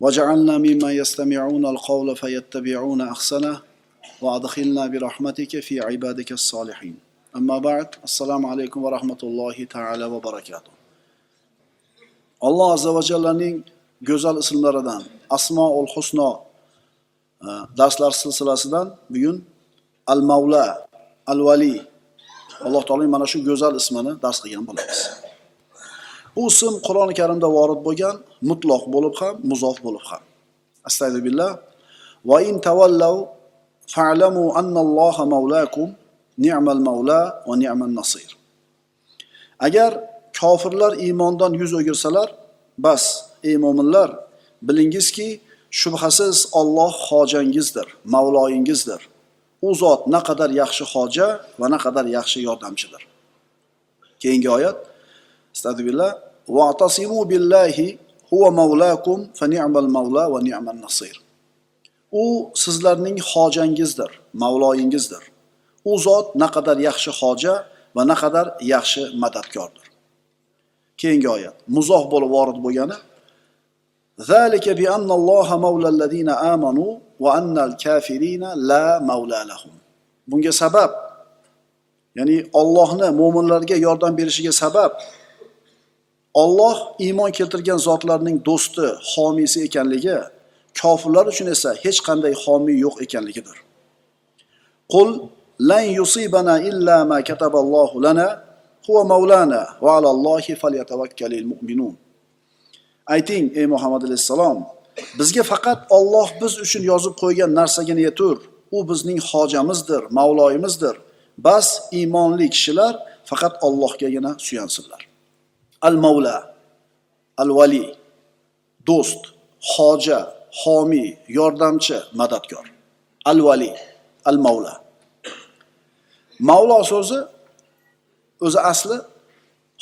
وجعلنا مما يستمعون القول فيتبعون أحسنه وأدخلنا برحمتك في عبادك الصالحين أما بعد السلام عليكم ورحمة الله تعالى وبركاته alloh azza va jallaning go'zal ismlaridan asmoul husno e, darslar silsilasidan bugun al mavla al vali alloh taoloning mana shu go'zal ismini dars qilgan bo'lamiz bu ism qur'oni karimda vorid bo'lgan mutloq bo'lib ham muzof bo'lib ham. Astag'firullah va in tavallav fa'lamu annalloha mavlakum ni'mal mavla va ni'mal nasir agar kofirlar iymondan yuz o'girsalar bas ey mo'minlar bilingizki shubhasiz Alloh hojangizdir mavloyingizdir. U zot naqadar yaxshi hoja va naqadar yaxshi yordamchidir. Keyingi oyat. Astag'firullah billahi huwa mavlakum fa ni'mal mavla va ni'mal nasir u sizlarning hojangizdir mavloyingizdir u zot naqadar yaxshi hoja va naqadar yaxshi madadkordir keyingi oyat muzoh bo'lib vorid bo'lgani ذلك بأن الله مولى الذين آمنوا وأن الكافرين لا مولى لهم bunga sabab ya'ni Allohni mo'minlarga yordam berishiga sabab Alloh iymon keltirgan zotlarning do'sti, homiysi ekanligi, kofirlar uchun esa hech qanday homiy yo'q ekanligidir. Qul lan yusibana illa ma kataballohu lana huwa maulana va alallohi falyatavakkalul mu'minun. Ayting ey Muhammad alayhisalom, bizga faqat Alloh biz uchun yozib qo'ygan narsagina yetur. U bizning hojamizdir, mavloyimizdir. Bas iymonli kishilar faqat Allohgagina suyansinlar. Al-Mavla, Al-Vali, do'st, hoja, homiy, yordamchi, madadkor. Al-Vali, Al-Mavla. Mavlo so'zi o'zi asli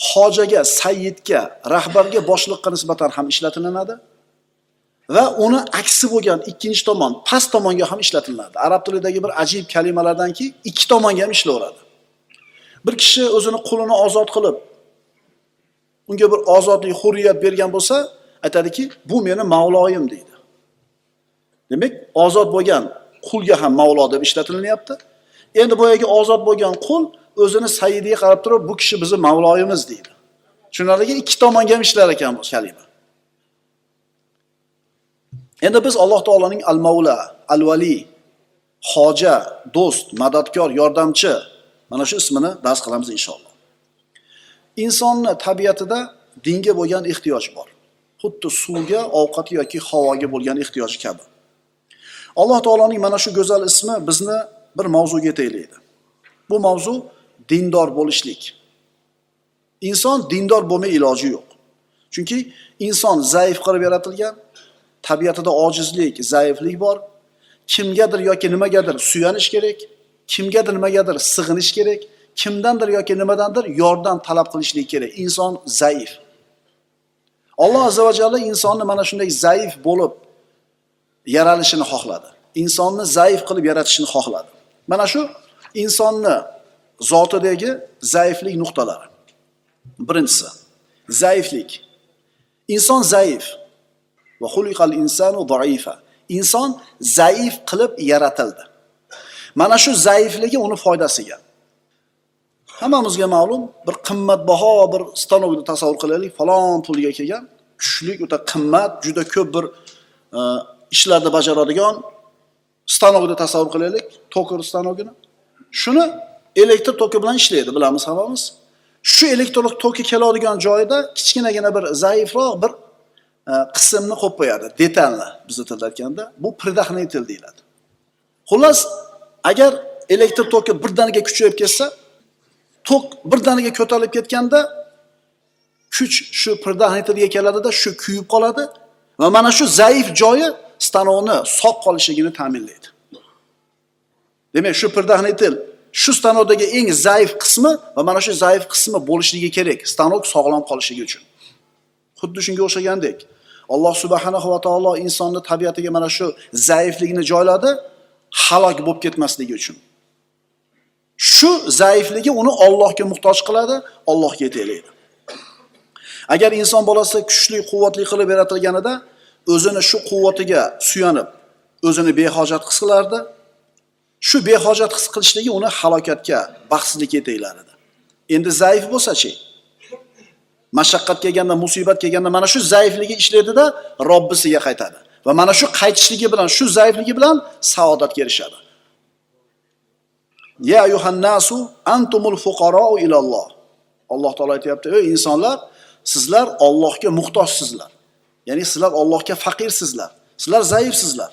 hojaga, sayyidga, rahbarga boshliqqa nisbatan ham ishlatilinadi va uni aksi bo'lgan ikkinchi tomon, past tomonga ham ishlatiladi. Arab tilidagi bir ajib kalimalardanki, ikki tomonga ham ishlaveradi. Bir kishi o'zini qulini ozod qilib, unga bir ozodlik, hurriyat bergan bo'lsa, aytadiki, bu meni mavloyim deydi. Demak, ozod bo'lgan qulga ham mavlo deb ishlatilyapti. Endi boyagi ozod bo'lgan qul o'zini saidiga qarab turib, bu kishi bizni mavloyimiz deydi. Tushunarligi ikki tomonga ham ishlar ekan bu kalima. Endi biz Alloh taolaning al-Mavla, al-Vali, hoja, do'st, madadkor, yordamchi mana shu ismini dars qilamiz inshaalloh. Insonni tabiatida dinga bo'lgan ehtiyoj bor. Xuddi suvga, ovqat yoki havoga bo'lgan ehtiyoji kabi. Alloh taoloning mana shu go'zal ismi bizni bir mavzuga yetaklaydi. Bu mavzu dindor bo'lishlik. Inson dindor bo'lmay iloji yo'q. Chunki inson zaif qilib yaratilgan, tabiatida ojizlik, zaiflik bor. Kimgadir yoki nimagadir suyanish kerak, kimgadir nimagadir sig'inish kerak, kimdandir yoki nimadandir yordam talab qilishlik kerak. Inson zaif. Alloh azza va jalla insonni mana shunday zaif bo'lib yaralishini xohladi. Insonni zaif qilib yaratishni xohladi. Mana shu insonni zotidagi zaiflik nuqtalari. Birinchisi, zaiflik. Inson zaif. Va xuliqal insanu zaifa. Inson zaif qilib yaratildi. Mana shu zaifligi uni foydasiga. Hammamizga ma'lum, bir qimmatbaho bir stanokni tasavvur qilaylik, falon pulga kelgan, tushlik o'ta qimmat, juda ko'p bir e, ishlarni bajaradigan stanokni tasavvur qilaylik, toker stanogini. Shuni elektr toki bilan ishlaydi, bilamiz hammamiz. Shu elektr toki keladigan joyida kichkinagina bir zaifroq bir e, qismni qo'yib qo'yadi, detalni bizni tilda aytganda, bu предохранитель deyiladi. Xullas, agar elektr toki birdaniga kuchayib ketsa, to'q birdaniga ko'tarilib ketganda kuch shu предохранительga keladida, shu kuyib qoladi va mana shu zaif joyi stanovni sog' qolishligini ta'minlaydi. Demak, shu pirdahnitil shu stanovdagi eng zaif qismi va mana shu zaif qismi bo'lishligi kerak stanok sog'lom qolishligi uchun. Xuddi shunga o'xshagandek, Alloh subhanahu va taolo insonni tabiatiga mana shu zaiflikni joyladi, halok bo'lib ketmasligi uchun. Shu zaifligi uni Allohga muhtoj qiladi, Allohga yetaklaydi. Agar inson bolasi kuchli, quvvatli qilib yaratilganida o'zini shu quvvatiga suyanib, o'zini behojat his qilardi. Shu behojat his qilishligi uni halokatga, baxtsizlikka yetaklar edi. Endi zaif bo'lsa-chi? Mashaqqat kelganda, musibat kelganda mana shu zaifligi ishlaydida Robbisiga qaytadi. Va mana shu qaytishligi bilan, shu zaifligi bilan saodatga erishadi. Ya yuhannasu antumul fuqarou ilalloh. Alloh taolo aytayapti, ey insonlar, sizlar Allohga muhtojsizlar. Ya'ni sizlar Allohga faqirsizlar. Sizlar zaifsizlar.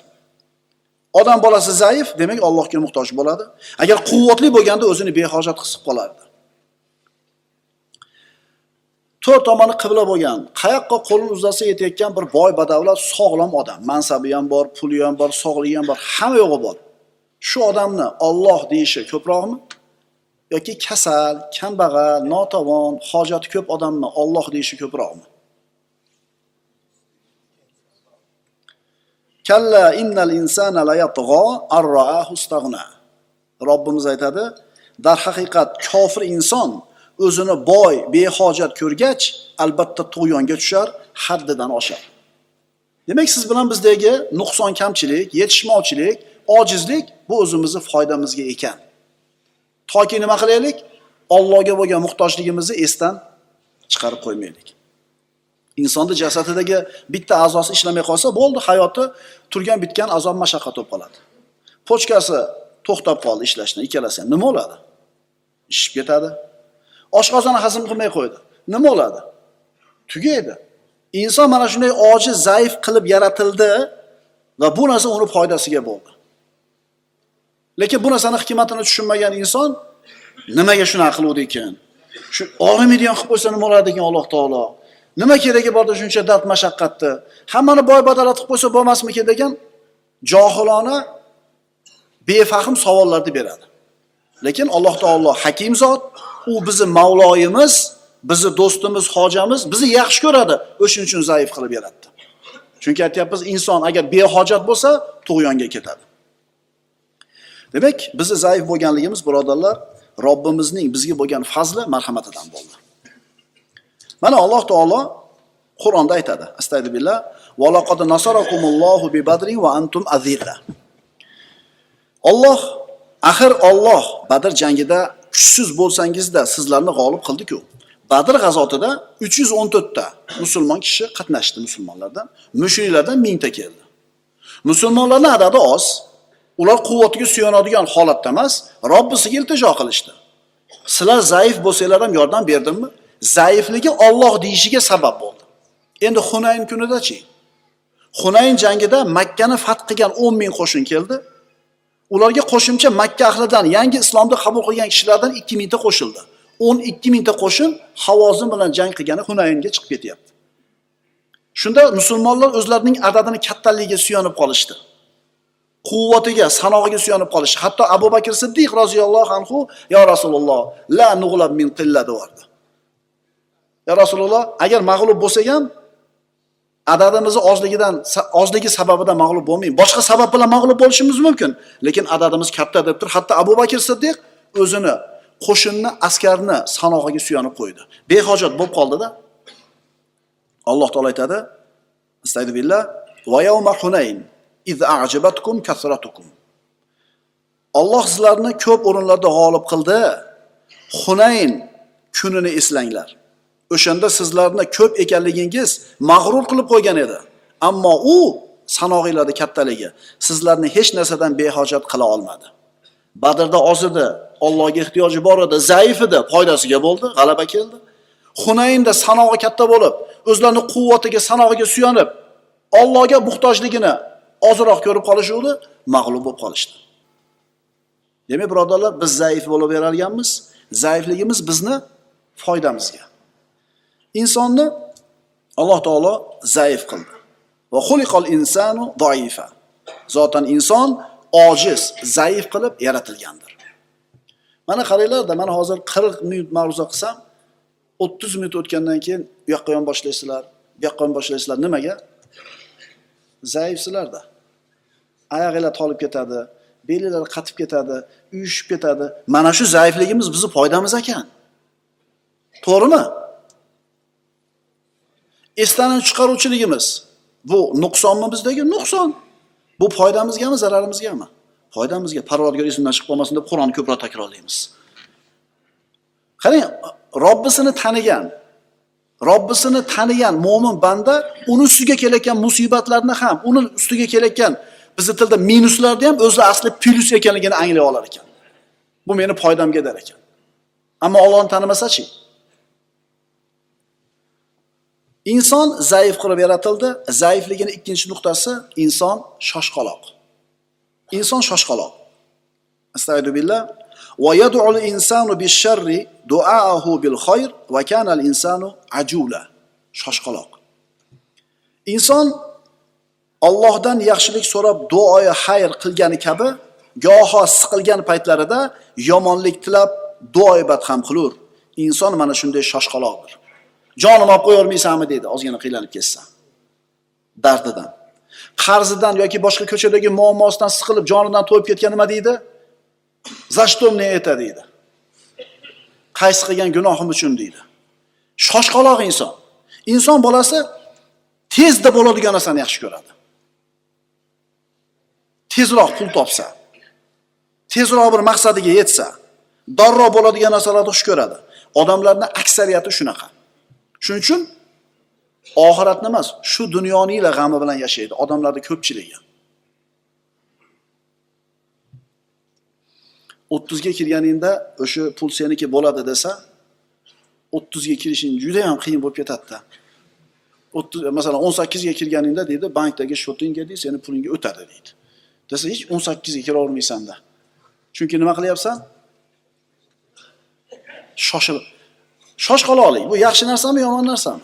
Odam bolasi zaif, demak Allohga muhtoj bo'ladi. Agar quvvatli bo'lganda o'zini behojat his qilib qolardi. To'rt tomoni qibla bo'lgan, qayoqqa qo'lini uzatsa yetayotgan bir boy badavlat, sog'lom odam. Mansabi ham bor, puli ham bor, sog'ligi ham bor, hamma yo'g'i bor. Shu odamni Alloh deyishi ko'proqmi? yoki kasal, kambag'al, notavon, hojati ko'p odamni Alloh deyishi ko'proqmi? Kalla innal insana la yatgha ar-ra'ahu. Robbimiz aytadi, dar haqiqat kofir inson o'zini boy, behojat ko'rgach, albatta tug'yonga tushar, haddidan oshar. Demak, siz bilan bizdagi nuqson kamchilik, yetishmovchilik, ojizlik bu o'zimizni foydamizga ekan. Toki nima qilaylik? Allohga bo'lgan muhtojligimizni esdan chiqarib qo'ymaylik. Insonning jasadidagi bitta a'zosi ishlamay qolsa, bo'ldi, hayoti turgan bitgan azob mashaqqat bo'lib qoladi. Pochkasi to'xtab qoldi ishlashdan, ikkalasi ham nima bo'ladi? Ishib ketadi. Oshqozoni hazm qilmay qo'ydi. Nima bo'ladi? Tugaydi. Inson mana shunday ojiz, zaif qilib yaratildi va bu narsa uni foydasiga bo'ldi. Lekin bu narsani hikmatini tushunmagan inson nimaga shunaqa qiluvdi ekan? Shu olmaydigan qilib qo'ysa nima bo'ladi ekan Alloh taolo? Nima keragi borda shuncha dard mashaqqatni? Hammani boy badolat qilib qo'ysa bo'lmasmikin degan johilona befahm savollarni beradi. Lekin Alloh taolo hakim zot, u bizni Mavloyimiz, bizni do'stimiz, hojamiz, bizni yaxshi ko'radi. O'shuning uchun zaif qilib yaratdi. Chunki aytyapmiz, inson agar behojat bo'lsa, tug'yonga ketadi. Demak, bizni zaif bo'lganligimiz birodarlar Robbimizning bizga bo'lgan fazli marhamatidan bo'ldi. Mana Alloh taolo Qur'onda aytadi. Astagfirullah. Va laqad nasarakumullohu bi badrin va antum azilla. Alloh axir Alloh Badr jangida kuchsiz bo'lsangizda sizlarni g'olib qildi-ku. Badr g'azotida 314 ta musulmon kishi qatnashdi musulmonlardan. Mushriklardan 1000 ta keldi. Musulmonlarning adadi oz, ular quvvatiga suyanadigan holatda emas, Robbisiga iltijo qilishdi. Sizlar zaif bo'lsanglar ham yordam berdimmi? Zaifligi Alloh deyishiga sabab bo'ldi. Endi Hunayn kunidachi? Hunayn jangida Makkani fath qilgan 10 ming qo'shin keldi. Ularga qo'shimcha Makka ahlidan yangi islomni qabul qilgan kishilardan 2 mingta qo'shildi. 12 mingta qo'shin Havozin bilan jang qilgani Hunaynga chiqib ketyapti. Shunda musulmonlar o'zlarining adadini kattaligiga suyanib qolishdi. Quvvatiga, sanog'iga suyanib qolish. Hatto Abu Bakr Siddiq roziyallohu anhu ya Rasululloh, la nughlab min qilla deyordi Ya Rasululloh, agar mag'lub bo'lsak ham adadimizni ozligidan ozligi sababidan mag'lub bo'lmaymiz. Boshqa sabab bilan mag'lub bo'lishimiz mumkin, lekin adadimiz katta deb. Hatto Abu Bakr Siddiq o'zini qo'shinni, askarni sanog'iga suyanib qo'ydi. Behojat bo'lib qoldi-da. Alloh taolo aytadi: Astagfirullah va yavma Hunayn iz a'jabatkum kasratukum. Alloh sizlarni ko'p o'rinlarda g'olib qildi. Hunayn kunini eslanglar. O'shanda sizlarni ko'p ekanligingiz mag'rur qilib qo'ygan edi. Ammo u sanog'inglarda kattaligi sizlarni hech narsadan behojat qila olmadi. Badrda oz edi, Allohga ehtiyoji bor edi, zaif edi, foydasiga bo'ldi, g'alaba keldi. Hunaynda sanog'i katta bo'lib, o'zlarining quvvatiga, sanog'iga suyanib, Allohga muhtojligini ozroq ko'rib qolishuvdi, mag'lub bo'lib qolishdi. Demak, birodarlar, biz zaif bo'lib zaifligimiz bizni foydamizga. Insonni Alloh taolo zaif qildi. Va xuliqol insanu doifa. Zotan inson ojiz, zaif qilib yaratilgandir. Mana qaranglarda mana hozir 40 minut ma'ruza qilsam, 30 minut o'tgandan keyin u yoqqa yon boshlaysizlar, bu yoqqa yon boshlaysizlar. Nimaga? Zaifsizlarda. Oyog'inglar tolib ketadi, belinglar qatib ketadi, uyushib ketadi. Mana shu zaifligimiz bizni foydamiz ekan. To'g'rimi? Esdan chiqaruvchiligimiz bu nuqsonmi bizdagi? Nuqson. Bu foydamizgami, zararimizgami? Foydamizga. Parvardigor esimdan chiqib qolmasin deb Qur'onni ko'proq takrorlaymiz. Qarang, Robbisini tanigan, Robbisini tanigan mo'min banda uni ustiga kelayotgan musibatlarni ham, uni ustiga kelayotgan bizni tilda minuslarni ham o'zi asli plyus ekanligini anglay olar ekan. Bu meni foydamga der ekan. Ammo Allohni tanimasa-chi? Inson zaif qilib yaratildi. Zaifligining ikkinchi nuqtasi inson shoshqaloq. Inson shoshqaloq. astag'firullah yad'u al-insanu bish-sharri du'aahu bil-khayr kana al-insanu ajula. Shoshqaloq. Inson Allohdan yaxshilik so'rab duoyi xayr qilgani kabi goho siqilgan paytlarida yomonlik tilab duoibat ham qilur. Inson mana shunday shoshqaloqdir. Jonim olib qo'yormaysanmi deydi, ozgina qiylanib ketsa. Dardidan. Qarzidan yoki boshqa ko'chadagi muammosidan siqilib jonidan to'yib ketgan nima deydi? За что мне это deydi. Qaysi qilgan gunohim uchun deydi. Shoshqaloq inson. Inson bolasi tezda bo'ladigan narsani yaxshi ko'radi. Tezroq pul topsa, tezroq bir maqsadiga yetsa, darrov bo'ladigan narsalarni xush ko'radi. Odamlarning aksariyati shunaqa. Shuning uchun oxiratni emas, shu dunyoning g'ami bilan yashaydi odamlarni ko'pchiligi. 30 ga kirganingda o'sha pul seniki bo'ladi desa, 30 ga kirishing juda ham qiyin bo'lib ketadida 30 masalan 18 ga kirganingda deydi, bankdagi shotingga deydi, seni pulingga o'tadi deydi. Desa hech 18 ga kiravermaysanda olmaysan-da. Chunki nima qilyapsan? Shoshilib shoshqaloqlik bu yaxshi narsami, yomon narsami?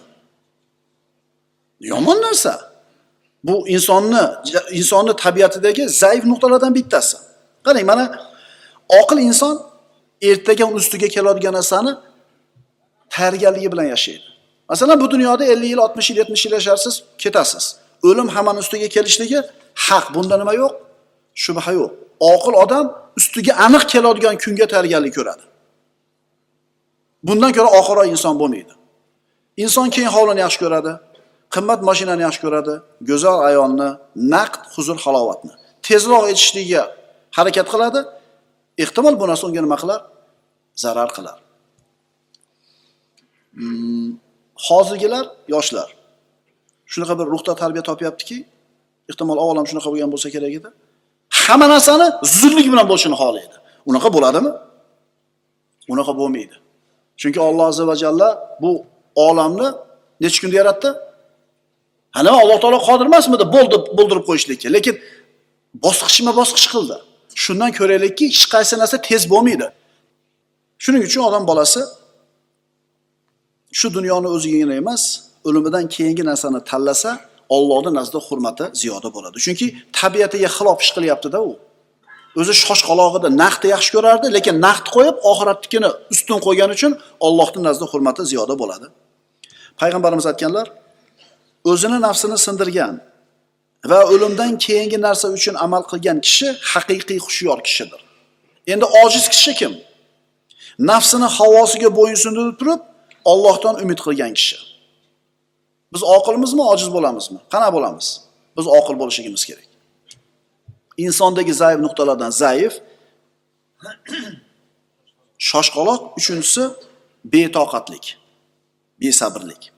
Yomon narsa. Bu insonni insonni tabiatidagi zaif nuqtalardan bittasi. Qarang, mana oqil inson ertaga uni ustiga keladigan narsani tayyorgarligi bilan yashaydi. Masalan, bu dunyoda 50 yil, 60 yil, 70 yil yasharsiz, ketasiz. O'lim hammani ustiga kelishligi haq. Bunda nima yo'q? Shubha yo'q. Oqil odam ustiga aniq keladigan kunga tayyorgarlik ko'radi. Bundan ko'ra oxiroq inson bo'lmaydi. Inson keng hovlini yaxshi ko'radi, qimmat mashinani yaxshi ko'radi, go'zal ayolni, naqd huzur halovatni. Tezroq yetishligiga harakat qiladi. Ehtimol bu narsa unga nima qilar? Zarar qilar. Hmm, hozirgilar yoshlar shunaqa bir ruhda tarbiya topyaptiki, ehtimol avval ham shunaqa bo'lgan bo'lsa kerak edi. Hamma narsani zudlik bilan bo'lishini xohlaydi. Unaqa bo'ladimi? Unaqa bo'lmaydi. Chunki Alloh azza va jalla bu olamni necha kunda yaratdi? Ha nima Alloh taolo qodir emasmidi bo'ldi bo'ldirib qo'yishlikka, lekin bosqichma-bosqich qildi. Shundan ko'raylikki, hech qaysi narsa tez bo'lmaydi. Shuning uchun odam bolasi shu dunyoni o'zigagina emas, o'limidan keyingi narsani tanlasa, Allohning nazdida hurmati ziyoda bo'ladi. Chunki tabiatiga xilof ish qilyapti-da u. O'zi shoshqalog'ida naqdni yaxshi ko'rardi, lekin naqd qo'yib, oxiratnikini ustun qo'ygani uchun Allohning nazdida hurmati ziyoda bo'ladi. Payg'ambarimiz aytganlar, o'zini nafsini sindirgan va o'limdan keyingi narsa uchun amal qilgan kishi haqiqiy xushyor kishidir. Endi ojiz kishi kim? Nafsini havosiga bo'ysundirib turib, Allohdan umid qilgan kishi. Biz oqilmizmi, ojiz bo'lamizmi? Qana bo'lamiz? Biz oqil bo'lishimiz kerak. Insondagi zaif nuqtalardan zaif shoshqaloq, uchinchisi betoqatlik, besabrlik.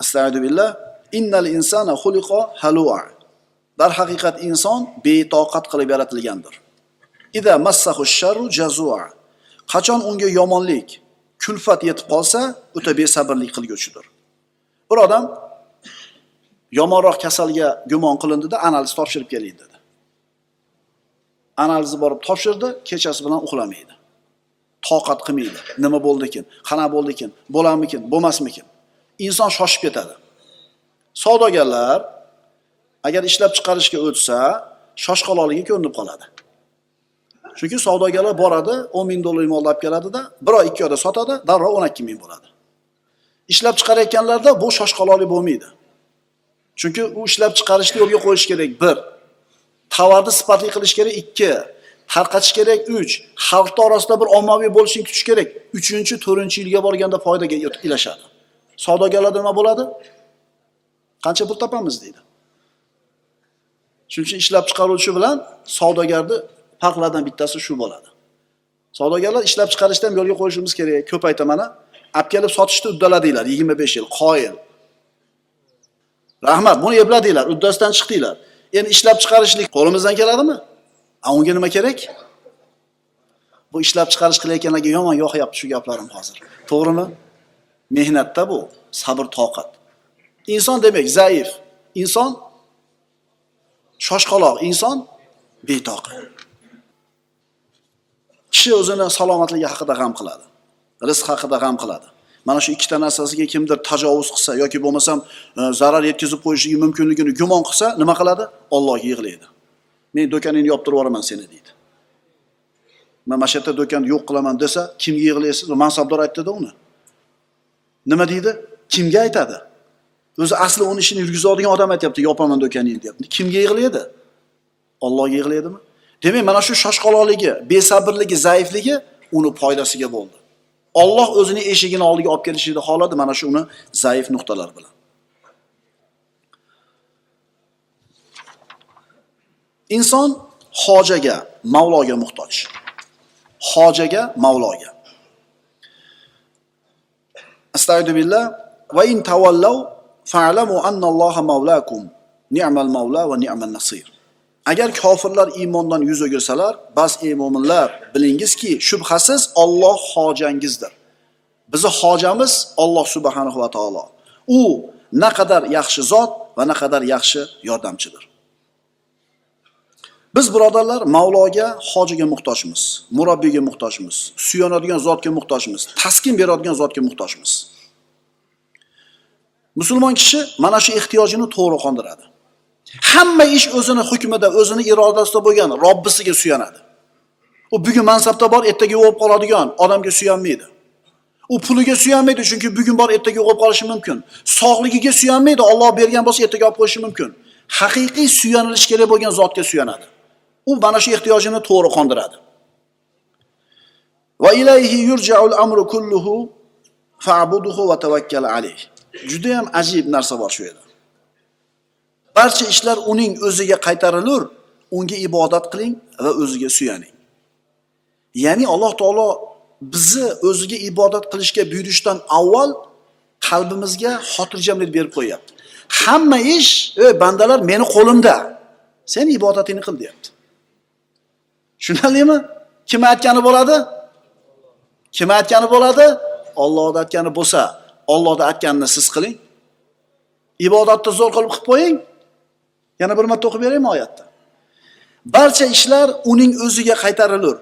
Astagfirullah billah. Innal insana xuliqa halua. Dar haqiqat inson betoqat qilib yaratilgandir. Ida massahu sharru jazua. Qachon unga yomonlik, kulfat yetib qolsa, o'ta besabrlik qilguchidir. Bir odam yomonroq kasalga gumon qilindida analiz topshirib keling dedi. Analizni borib topshirdi, kechasi bilan uxlamaydi. Toqat qilmaydi. Nima bo'ldi ekan? Qana bo'ldi ekan? Bo'larmikin? Bo'lmasmikin? Inson shoshib ketadi. savdogarlar agar ishlab chiqarishga o'tsa shoshqaloqligi ko'rinib qoladi chunki savdogarlar boradi o'n ming dollar molni olib keladida bir oy ikki oyda sotadi darrov o'n ikki ming bo'ladi ishlab chiqarayotganlarda bu shoshqaloqlik bo'lmaydi. Chunki u ishlab chiqarishni yo'lga qo'yish kerak. Bir tovarni sifatli qilish kerak. Ikki tarqatish kerak. Uch xalqni orasida bir ommaviy bo'lishini kutish kerak. Uchinchi to'rtinchi yilga borganda foydaga ilashadi. Savdogarlarda nima bo'ladi? Qancha pul topamiz deydi. Shuning uchun ishlab chiqaruvchi bilan savdogarni farqlardan bittasi shu bo'ladi. Savdogarlar ishlab chiqarishni ham yo'lga qo'yishimiz kerak. Ko'p aytaman olib kelib sotishni uddaladinglar yigirma besh yil qoyil. Rahmat buni epladinglar uddasidan chiqdinglar. Endi ishlab chiqarishlik qo'limizdan keladimi? A unga nima kerak? Bu ishlab chiqarish qilayotganlarga yomon yoqyapti shu gaplarim hozir. To'g'rimi? Mehnatda bu sabr toqat. Inson demak zaif inson shoshqaloq inson betoqat. Kishi o'zini salomatligi haqida g'am qiladi. Rizq haqida g'am qiladi. Mana shu ikkita narsasiga kimdir tajovuz qilsa yoki bo'lmasam e, zarar yetkazib qo'yishligi mumkinligini gumon qilsa nima qiladi? Ollohga yig'laydi. Men do'koningni yoptirib yuboraman seni deydi. Man mana shu yerda do'konni yo'q qilaman desa kimga yig'laysiz? Mansabdor aytdida uni. Nima deydi? Kimga aytadi? O'zi asli uni ishini yurgizadigan odam aytyapti yopaman do'koningni deyapti. Kimga yig'laydi? Ollohga yig'laydimi? Demak mana shu shoshqaloqligi besabrligi zaifligi uni foydasiga bo'ldi. Olloh o'zini eshigini oldiga olib kelishini xohladi mana shu uni zaif nuqtalar bilan. Inson hojaga mavloga muhtoj. Hojaga mavloga. Astag'du billah va in tavallav fa'lamu anna alloha mavlakum ni'mal mavla va ni'mal nasir agar kofirlar iymondan yuz o'girsalar bas ey mo'minlar bilingizki shubhasiz Alloh hojangizdir. Bizni hojamiz Alloh subhanahu va taolo. U naqadar yaxshi zot va naqadar yaxshi yordamchidir. Biz birodarlar mavloga hojiga muhtojmiz murabbiyga muhtojmiz suyanadigan zotga muhtojmiz taskin beradigan zotga muhtojmiz. Musulmon kishi mana shu ehtiyojini to'g'ri qondiradi. Hamma ish o'zini hukmida o'zini irodasida bo'lgan robbisiga suyanadi. U bugun mansabda bor ertaga yo'qolib qoladigan odamga suyanmaydi. U puliga suyanmaydi chunki bugun bor ertaga yo'qolib qolishi mumkin. Sog'ligiga suyanmaydi olloh bergan bo'lsa ertaga olib qo'yishi mumkin. Haqiqiy suyanilish kerak bo'lgan zotga suyanadi. U mana shu ehtiyojini to'g'ri qondiradi. Va ilayhi yurja'ul amru kulluhu fa'buduhu va tawakkal alayh. Juda ham ajib narsa bor shu yerda. Barcha ishlar uning o'ziga qaytarilur. Unga ibodat qiling va o'ziga suyaning. Ya'ni alloh taolo bizni o'ziga ibodat qilishga buyurishdan avval qalbimizga xotirjamlik berib qo'yyapti. Hamma ish ey bandalar meni qo'limda. Sen ibodatingni qil deyapti. Tushunarlimi? Kim aytgani bo'ladi? Kim aytgani bo'ladi? Ollohni aytgani bo'lsa ollohni aytganini siz qiling. Ibodatni zo'r qilib qilib qo'ying. Yana bir marta o'qib beraymi oyatni barcha ishlar uning o'ziga qaytarilur.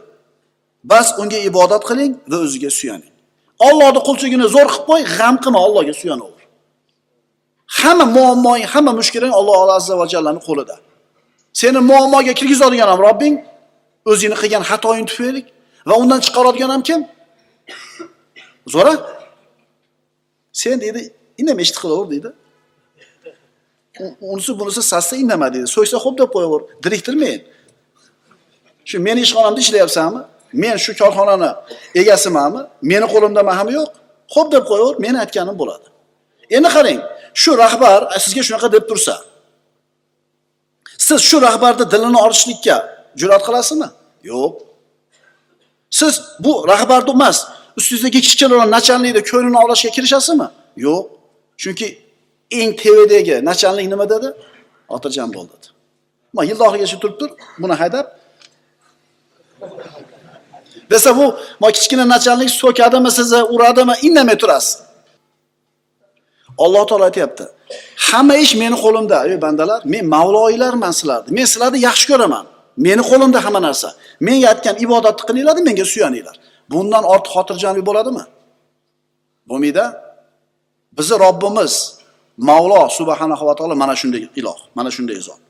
Bas unga ibodat qiling va o'ziga suyaning. Ollohni qulchigini zo'r qilib qo'y g'am qilma ollohga suyanaver hamma muammoing hamma mushkuling alloh azza va jallani qo'lida. Seni muammoga kirgizadigan ham robbing o'zingni qilgan xatoying tufayli va undan chiqaradigan ham kim? Zo'ra sen deydi indamay ishni qilaver deydi. Unisi bunisi sassa indama deydi so'ysa xo'p deb qo'yaver diriktirmang shu meni ishxonamda ishlayapsanmi? Men shu korxonani egasimanmi? Meni qo'limda mahami yo'q. Xo'p deb qo'yaver meni aytganim bo'ladi. Endi qarang shu rahbar sizga shunaqa deb tursa siz shu rahbarni dilini olishlikka jur'at qilasizmi? Yo'q. Siz bu rahbarni emas ustingizdagi kichkinaroq nachalnikni ko'nglini olishga kirishasizmi? Yo'q. Chunki eng nachalnik nima dedi? Xotirjam bo'l dedi. Man yilni oxirigacha turib tur buni haydab. Desa bu ma kichkina nachalnik so'kadimi sizni uradimi indamay turasiz. Alloh taolo aytyapti. Hamma ish meni qo'limda ey bandalar men mavloiylarman sizlarni. Men sizlarni yaxshi ko'raman. Meni qo'limda hamma narsa. Menga aytgan ibodatni qilinglar menga suyaninglar. Bundan ortiq xotirjamlik bo'ladimi? Bo'lmaydi bizni robbimiz Mavlo subhanahu va taolo mana shunday iloh, mana shunday zot.